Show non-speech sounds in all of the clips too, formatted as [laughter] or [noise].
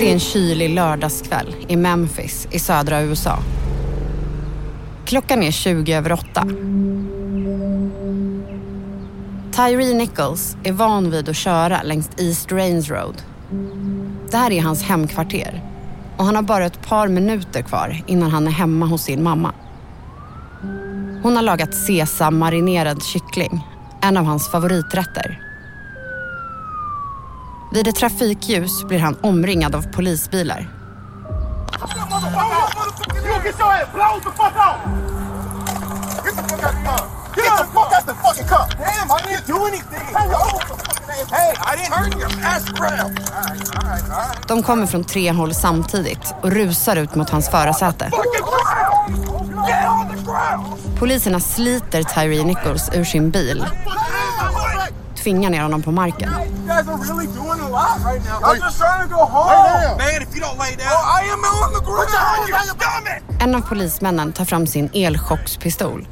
Det är en kylig lördagskväll i Memphis i södra USA. Klockan är 20 över åtta. Tyree Nichols är van vid att köra längs East Rains Road. Det här är hans hemkvarter och han har bara ett par minuter kvar innan han är hemma hos sin mamma. Hon har lagat sesam-marinerad kyckling, en av hans favoriträtter. Vid ett trafikljus blir han omringad av polisbilar. De kommer från tre håll samtidigt och rusar ut mot hans förarsäte. Poliserna sliter Tyree Nichols ur sin bil. Tvingar ner honom på marken. En av polismännen tar fram sin elchockspistol.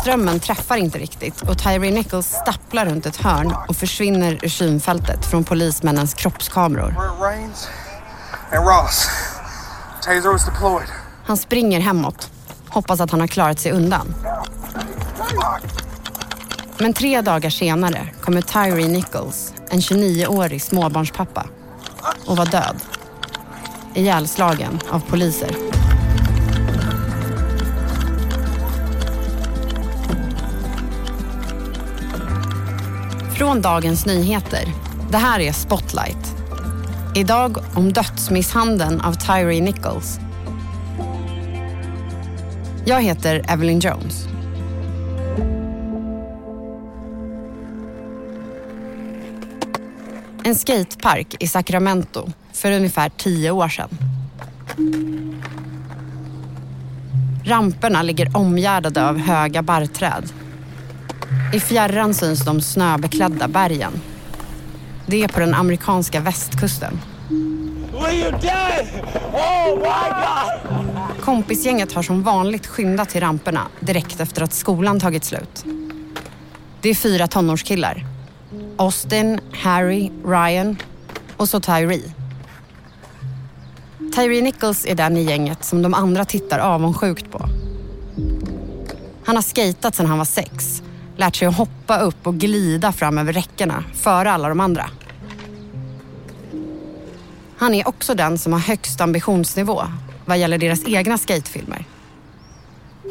Strömmen träffar inte riktigt och Tyree Nichols stapplar runt ett hörn och försvinner ur synfältet från polismännens kroppskameror. Han springer hemåt, hoppas att han har klarat sig undan. Men tre dagar senare kommer Tyree Nichols, en 29-årig småbarnspappa, och var död. Ihjälslagen av poliser. Från Dagens Nyheter. Det här är Spotlight. Idag om dödsmisshandeln av Tyree Nichols. Jag heter Evelyn Jones. En skatepark i Sacramento för ungefär tio år sedan. Ramperna ligger omgärdade av höga barrträd. I fjärran syns de snöbeklädda bergen. Det är på den amerikanska västkusten. Kompisgänget har som vanligt skyndat till ramperna direkt efter att skolan tagit slut. Det är fyra tonårskillar. Austin, Harry, Ryan och så Tyree. Tyree Nichols är den i gänget som de andra tittar avundsjukt på. Han har skejtat sedan han var sex, lärt sig att hoppa upp och glida fram över räckena före alla de andra. Han är också den som har högst ambitionsnivå vad gäller deras egna skatefilmer.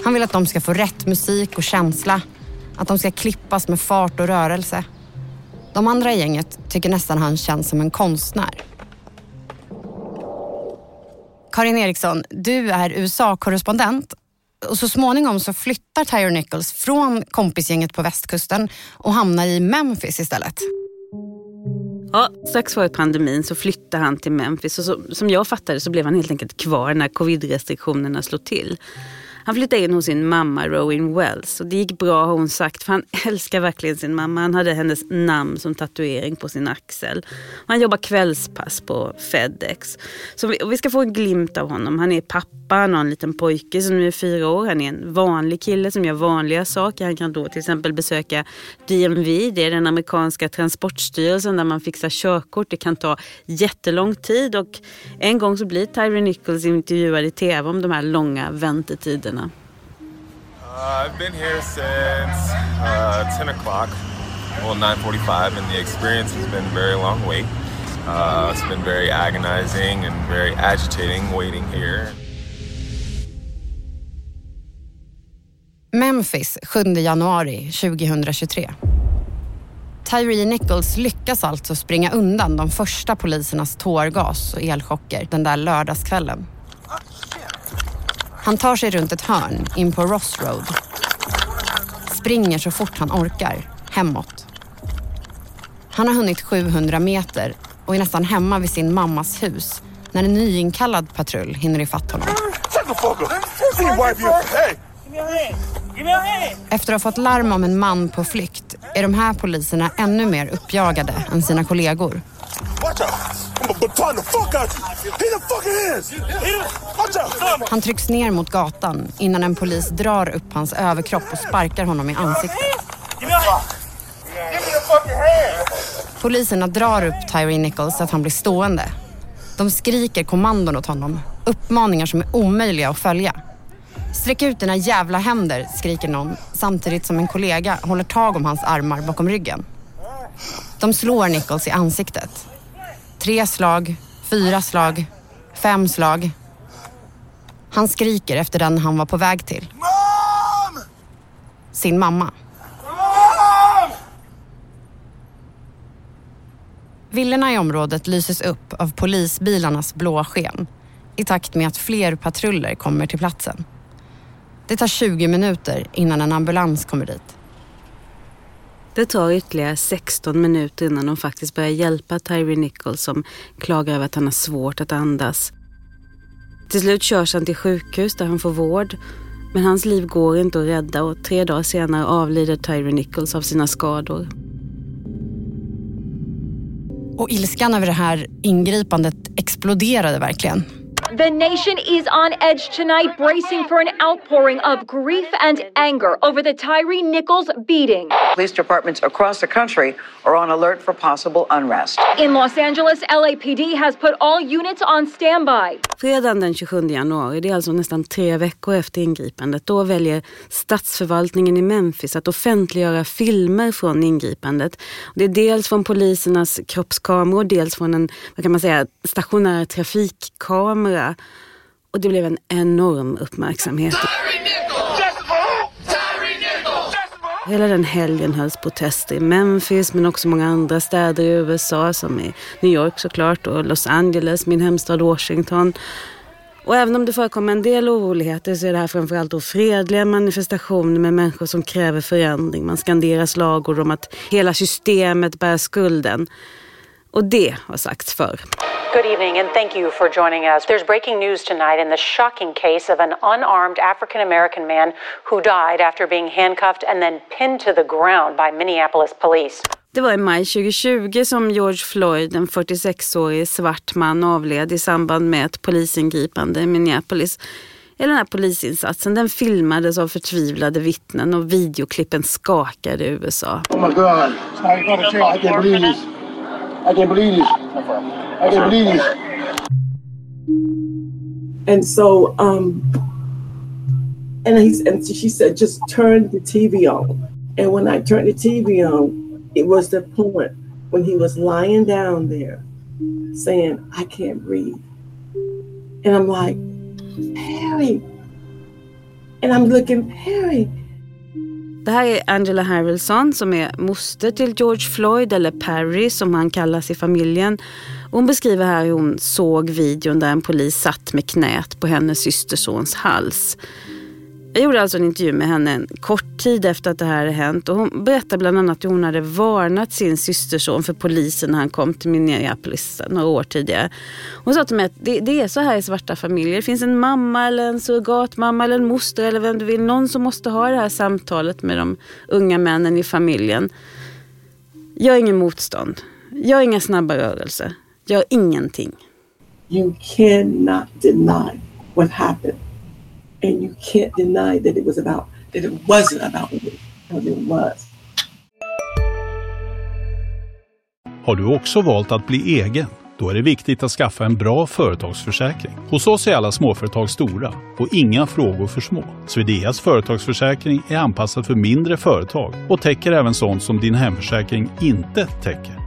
Han vill att de ska få rätt musik och känsla, att de ska klippas med fart och rörelse. De andra i gänget tycker nästan han känns som en konstnär. Karin Eriksson, du är USA-korrespondent och så småningom så flyttar Tyre Nichols från kompisgänget på västkusten och hamnar i Memphis istället. Ja, strax före pandemin så flyttade han till Memphis och så, som jag fattade så blev han helt enkelt kvar när covid-restriktionerna slog till. Han flyttade in hos sin mamma Rowan Wells och det gick bra har hon sagt för han [laughs] älskar verkligen sin mamma. Han hade hennes namn som tatuering på sin axel. Han jobbar kvällspass på Fedex. Så vi, vi ska få en glimt av honom. Han är pappa, han har en liten pojke som är fyra år. Han är en vanlig kille som gör vanliga saker. Han kan då till exempel besöka DMV, det är den amerikanska transportstyrelsen där man fixar körkort. Det kan ta jättelång tid och en gång så blir Tyree Nichols intervjuad i tv om de här långa väntetiderna. Uh, I've been here since uh, 10 o'clock, well 9.45 and the experience has been very long wait. Uh, it's been very agonizing and very agitating waiting here. Memphis 7 januari 2023. Tyree Nichols lyckas alltså springa undan de första polisernas tårgas och elchocker den där lördagskvällen. Han tar sig runt ett hörn in på Ross Road. Springer så fort han orkar, hemåt. Han har hunnit 700 meter och är nästan hemma vid sin mammas hus när en nyinkallad patrull hinner ifatt honom. Efter att ha fått larm om en man på flykt är de här poliserna ännu mer uppjagade än sina kollegor. Han trycks ner mot gatan innan en polis drar upp hans överkropp och sparkar honom i ansiktet. Poliserna drar upp Tyree Nichols så att han blir stående. De skriker kommandon åt honom. Uppmaningar som är omöjliga att följa. Sträck ut dina jävla händer, skriker någon samtidigt som en kollega håller tag om hans armar bakom ryggen. De slår Nichols i ansiktet. Tre slag, fyra slag, fem slag. Han skriker efter den han var på väg till. Mom! Sin mamma. Mom! Villorna i området lyses upp av polisbilarnas blå sken i takt med att fler patruller kommer till platsen. Det tar 20 minuter innan en ambulans kommer dit. Det tar ytterligare 16 minuter innan de faktiskt börjar hjälpa Tyree Nichols som klagar över att han har svårt att andas. Till slut körs han till sjukhus där han får vård. Men hans liv går inte att rädda och tre dagar senare avlider Tyree Nichols av sina skador. Och ilskan över det här ingripandet exploderade verkligen. The nation is on edge tonight, bracing for an outpouring of grief and anger over the Tyree Nichols beating. Police departments across the country are on alert for possible unrest. In Los Angeles, LAPD has put all units on standby. Fredagen den 27 januari, det är alltså nästan tre veckor efter ingripandet, då väljer statsförvaltningen i Memphis att offentliggöra filmer från ingripandet. Det är dels från polisernas kroppskameror, dels från en vad kan man säga, stationär trafikkamera. Och det blev en enorm uppmärksamhet. Hela den helgen hölls protester i Memphis men också många andra städer i USA som i New York såklart och Los Angeles, min hemstad Washington. Och även om det förekommer en del oroligheter så är det här framförallt då fredliga manifestationer med människor som kräver förändring. Man skanderar slagord om att hela systemet bär skulden. Och det har sagts förr. Good evening and thank you for joining us. There's breaking news tonight in the shocking case of an unarmed African American man who died after being handcuffed and then pinned to the ground by Minneapolis police. Det var i maj 2020 som George Floyd, en 46-årig svart man, avled i samband med ett polisingripande i Minneapolis. Den här polisinsatsen den filmades av förtvivlade vittnen och videoklippen skakade i USA. Oh my God. I can't believe this. I can't believe this. I can't. And so, um, and he's and she said, just turn the TV on. And when I turned the TV on, it was the point when he was lying down there saying, I can't breathe. And I'm like, Harry. And I'm looking, Harry. Det här är Angela Harrelson som är moster till George Floyd, eller Perry som han kallas i familjen. Hon beskriver här hur hon såg videon där en polis satt med knät på hennes systersons hals. Jag gjorde alltså en intervju med henne en kort tid efter att det här hade hänt och hon berättade bland annat hur hon hade varnat sin systerson för polisen när han kom till Minneapolis några år tidigare. Hon sa till mig att det, det, är så här i svarta familjer. Det finns en mamma eller en surrogatmamma eller en moster eller vem du vill. Någon som måste ha det här samtalet med de unga männen i familjen. Gör ingen motstånd. Gör inga snabba rörelser. Gör ingenting. You cannot deny what happened. And you can't deny that it was about that it wasn't about me. Because it was. Har du också valt att bli egen? Då är det viktigt att skaffa en bra företagsförsäkring. Hos oss är alla småföretag stora och inga frågor för små. Swedeas företagsförsäkring är anpassad för mindre företag och täcker även sånt som din hemförsäkring inte täcker.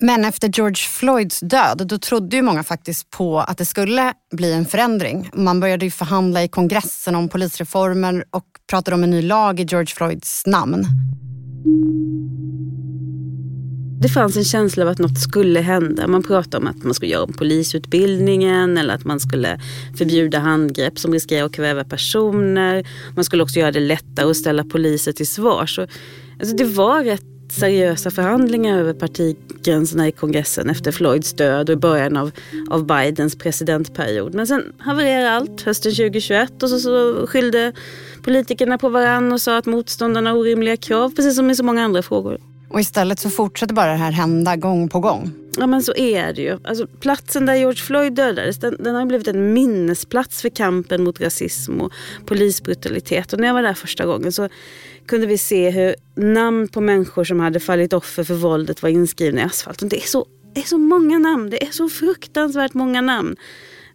Men efter George Floyds död, då trodde ju många faktiskt på att det skulle bli en förändring. Man började ju förhandla i kongressen om polisreformer och pratade om en ny lag i George Floyds namn. Det fanns en känsla av att något skulle hända. Man pratade om att man skulle göra om polisutbildningen eller att man skulle förbjuda handgrepp som riskerar att kväva personer. Man skulle också göra det lättare att ställa poliser till svars. alltså det var rätt seriösa förhandlingar över partigränserna i kongressen efter Floyds död och i början av, av Bidens presidentperiod. Men sen havererade allt hösten 2021 och så, så skyllde politikerna på varann och sa att motståndarna har orimliga krav, precis som i så många andra frågor. Och istället så fortsätter bara det här hända gång på gång. Ja men så är det ju. Alltså, platsen där George Floyd dödades den, den har blivit en minnesplats för kampen mot rasism och polisbrutalitet. Och när jag var där första gången så kunde vi se hur namn på människor som hade fallit offer för våldet var inskrivna i asfalten. Det är så, det är så många namn. Det är så fruktansvärt många namn.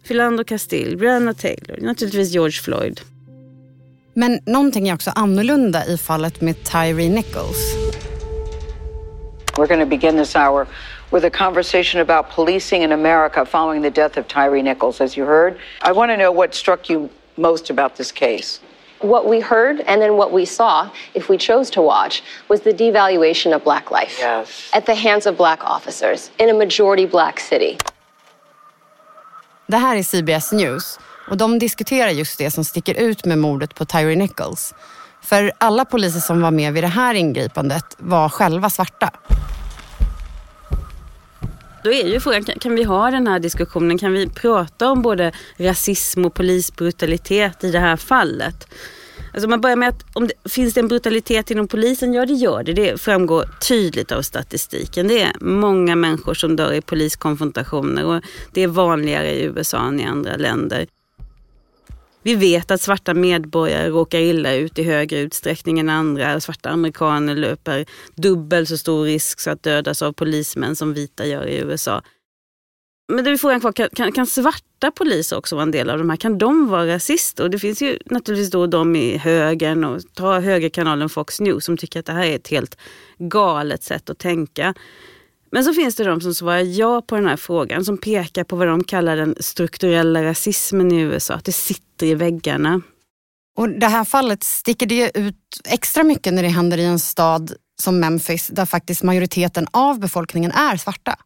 Philando Castile, Breonna Taylor, naturligtvis George Floyd. Men någonting är också annorlunda i fallet med Tyree Nichols. We're going to begin this hour with a conversation about policing in America following the death of Tyree Nichols. As you heard, I want to know what struck you most about this case. What we heard and then what we saw, if we chose to watch, was the devaluation of black life yes. at the hands of black officers in a majority black city. Det här är CBS News och de diskuterar just det som sticker ut med mordet på Tyree Nichols. För alla poliser som var med vid det här ingripandet var själva svarta. Då är ju frågan, kan, vi ha den här diskussionen? Kan vi prata om både rasism och polisbrutalitet i det här fallet? Alltså man börjar med att om det, finns det en brutalitet inom polisen? Ja det gör det. Det framgår tydligt av statistiken. Det är många människor som dör i poliskonfrontationer och det är vanligare i USA än i andra länder. Vi vet att svarta medborgare råkar illa ut i högre utsträckning än andra. Svarta amerikaner löper dubbelt så stor risk att dödas av polismän som vita gör i USA. Men det är frågan kvar, kan, kan, kan, svarta poliser också vara en del av de här? Kan de vara rasister? Och det finns ju naturligtvis då de i högern och ta högerkanalen Fox News som tycker att det här är ett helt galet sätt att tänka. Men så finns det de som svarar ja på den här frågan som pekar på vad de kallar den strukturella rasismen i USA. Att det sitter i väggarna. Och det här fallet sticker det ut extra mycket när det händer i en stad som Memphis där faktiskt majoriteten av befolkningen är svarta.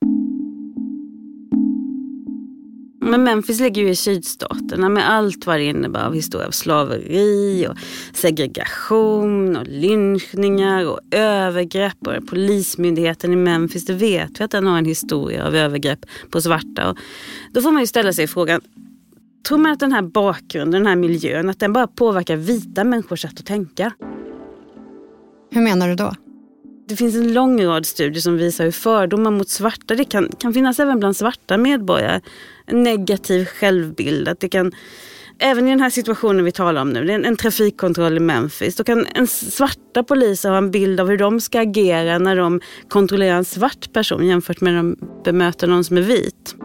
Men Memphis ligger ju i sydstaterna med allt vad det innebär av historia av slaveri och segregation och lynchningar och övergrepp. Och polismyndigheten i Memphis, det vet vi att den har en historia av övergrepp på svarta. Och då får man ju ställa sig frågan, tror man att den här bakgrunden, den här miljön, att den bara påverkar vita människors sätt att tänka? Hur menar du då? Det finns en lång rad studier som visar hur fördomar mot svarta, det kan, kan finnas även bland svarta medborgare. En negativ självbild. Att det kan, även i den här situationen vi talar om nu, det är en, en trafikkontroll i Memphis. Då kan en svarta poliser ha en bild av hur de ska agera när de kontrollerar en svart person jämfört med när de bemöter någon som är vit.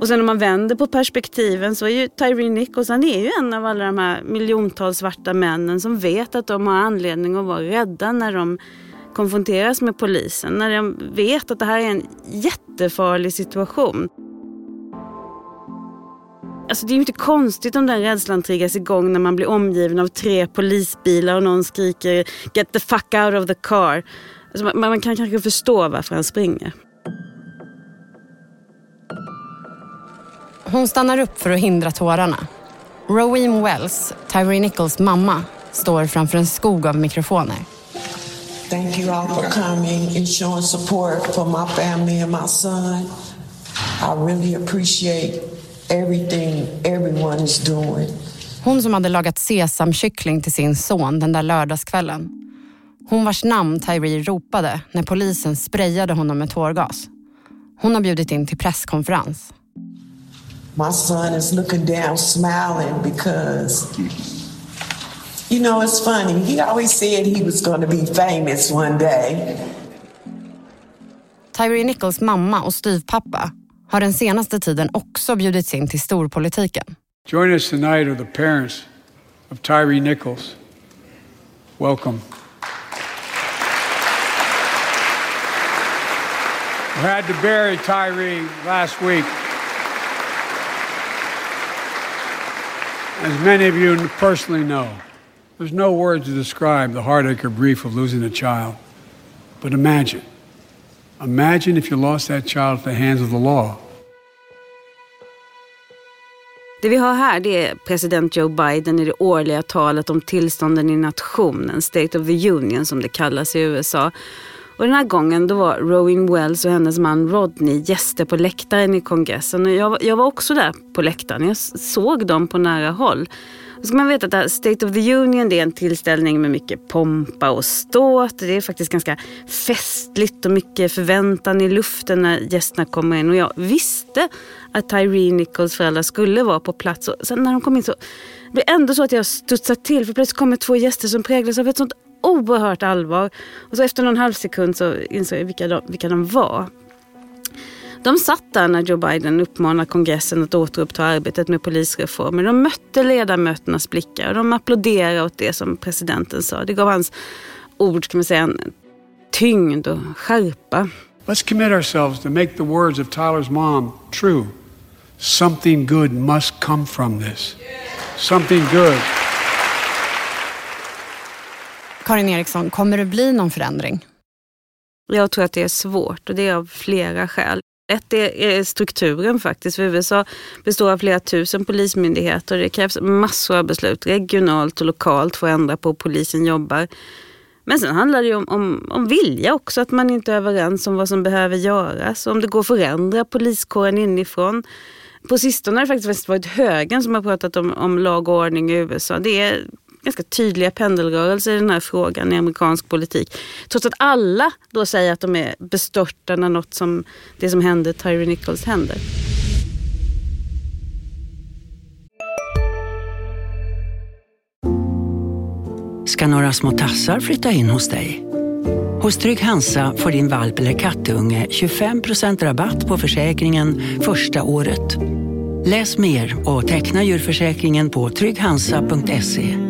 Och sen om man vänder på perspektiven så är ju Tyree Nichols, han är ju en av alla de här miljontals svarta männen som vet att de har anledning att vara rädda när de konfronteras med polisen. När de vet att det här är en jättefarlig situation. Alltså det är ju inte konstigt om den rädslan triggas igång när man blir omgiven av tre polisbilar och någon skriker “Get the fuck out of the car”. Alltså man, man kan kanske förstå varför han springer. Hon stannar upp för att hindra tårarna. Rowene Wells, Tyree Nichols mamma, står framför en skog av mikrofoner. Thank you all for coming and showing support for my family and my son. I really appreciate everything everyone is doing. Hon som hade lagat sesamkyckling till sin son den där lördagskvällen. Hon vars namn Tyree ropade när polisen sprayade honom med tårgas. Hon har bjudit in till presskonferens. My son is looking down smiling because you know it's funny. He always said he was going to be famous one day. Tyree Nichols mamma och styvpappa har den senaste tiden också bjudits in till storpolitiken. Join us tonight are the parents of Tyree Nichols. Welcome. We had to bury Tyree last week. As many of you personally know, there's no words to describe the heartache or grief of losing a child. But imagine, imagine if you lost that child at the hands of the law. Det vi har här det är president Joe Biden i det årliga talet om tillstånden i nationen, State of the Union som det kallas i USA. Och den här gången då var Rowan Wells och hennes man Rodney gäster på läktaren i kongressen. Och jag, jag var också där på läktaren. Jag såg dem på nära håll. Då ska man veta att State of the Union det är en tillställning med mycket pompa och ståt. Det är faktiskt ganska festligt och mycket förväntan i luften när gästerna kommer in. Och jag visste att Tyree Nichols föräldrar skulle vara på plats. Och sen när de kom in så blev är ändå så att jag studsade till. För plötsligt kommer två gäster som präglas av ett sånt oerhört allvar. Och så efter någon halv sekund så insåg jag vilka de, vilka de var. De satt där när Joe Biden uppmanade kongressen att återuppta arbetet med polisreformer. De mötte ledamöternas blickar och de applåderade åt det som presidenten sa. Det gav hans ord kan man säga, en tyngd och skärpa. Let's commit ourselves to make the words of Tyler's mom true. Something good must come from this. Something good. Karin Eriksson, kommer det bli någon förändring? Jag tror att det är svårt och det är av flera skäl. Ett är strukturen faktiskt. För USA består av flera tusen polismyndigheter och det krävs massor av beslut regionalt och lokalt för att ändra på hur polisen jobbar. Men sen handlar det ju om, om, om vilja också, att man inte är överens om vad som behöver göras. Om det går att förändra poliskåren inifrån. På sistone har det faktiskt varit högern som har pratat om, om lag och ordning i USA. Det är ganska tydliga pendelrörelser i den här frågan i amerikansk politik. Trots att alla då säger att de är bestörta när något som det som hände Tyree Nichols händer. Ska några små tassar flytta in hos dig? Hos Trygg Hansa får din valp eller kattunge 25% rabatt på försäkringen första året. Läs mer och teckna djurförsäkringen på trygghansa.se.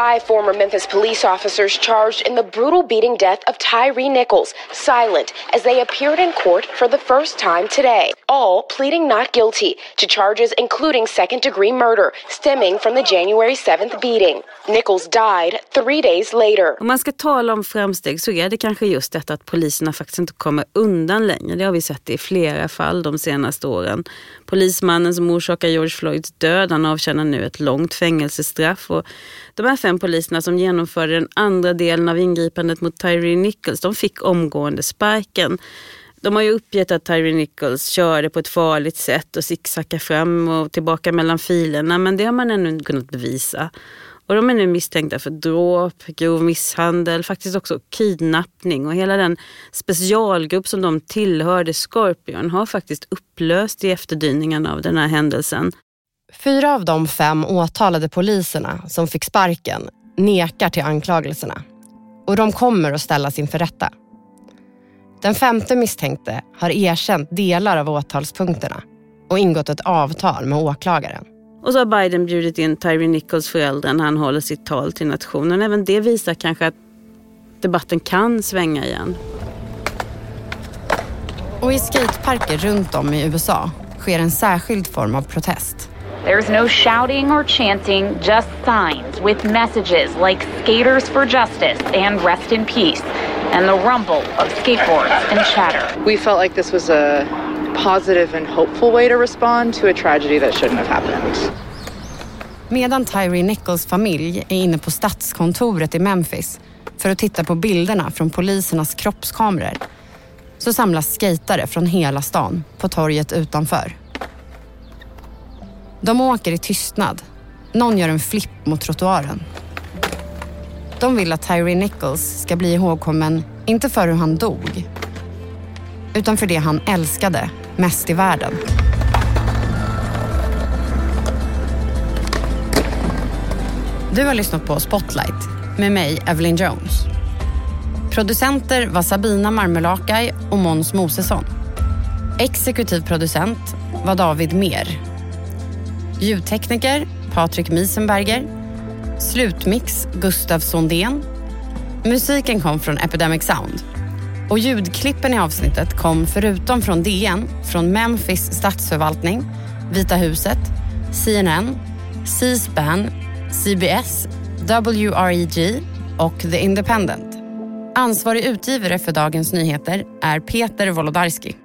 Five former Memphis police officers charged in the brutal beating death of Tyree Nichols, silent as they appeared in court for the first time today, all pleading not guilty to charges including second degree murder stemming from the January 7th beating. Nichols died three days later. Om man ska tala om framsteg så är det kanske just detta att poliserna faktiskt inte kommer undan längre. Det har vi sett i flera fall de senaste åren. Polismannen som orsakar George Floyds död, han avtjänar nu ett långt fängelsestraff. Och de här fem poliserna som genomförde den andra delen av ingripandet mot Tyree Nichols, de fick omgående sparken. De har ju uppgett att Tyree Nichols körde på ett farligt sätt och sicksackade fram och tillbaka mellan filerna, men det har man ännu inte kunnat bevisa. Och de är nu misstänkta för dråp, grov misshandel, faktiskt också kidnappning och hela den specialgrupp som de tillhörde, Scorpion, har faktiskt upplöst i efterdyningarna av den här händelsen. Fyra av de fem åtalade poliserna som fick sparken nekar till anklagelserna och de kommer att ställas inför rätta. Den femte misstänkte har erkänt delar av åtalspunkterna och ingått ett avtal med åklagaren. Och så har Biden bjudit in Tyree Nichols föräldrar när han håller sitt tal till nationen. Även det visar kanske att debatten kan svänga igen. Och i skateparker runt om i USA sker en särskild form av protest. There's no shouting or chanting, just signs with messages like Skaters for Justice and Rest in Peace, and the rumble of skateboards and chatter. We felt like this was a positive and hopeful way to respond to a tragedy that shouldn't have happened. Medan Tyree Nichols familj är inne på stadskontoret i Memphis för att titta på bilderna från polisernas kroppskameror så samlas skejtare från hela stan på torget utanför. De åker i tystnad. Någon gör en flipp mot trottoaren. De vill att Tyree Nichols ska bli ihågkommen, inte för hur han dog, utan för det han älskade mest i världen. Du har lyssnat på Spotlight med mig, Evelyn Jones. Producenter var Sabina Marmelakai och Måns Mosesson. Exekutiv producent var David Mer. Ljudtekniker Patrik Miesenberger. Slutmix Gustav Sondén. Musiken kom från Epidemic Sound. Och ljudklippen i avsnittet kom förutom från DN, från Memphis stadsförvaltning, Vita huset, CNN, C-SPAN, CBS, WREG och The Independent. Ansvarig utgivare för Dagens Nyheter är Peter Wolodarski.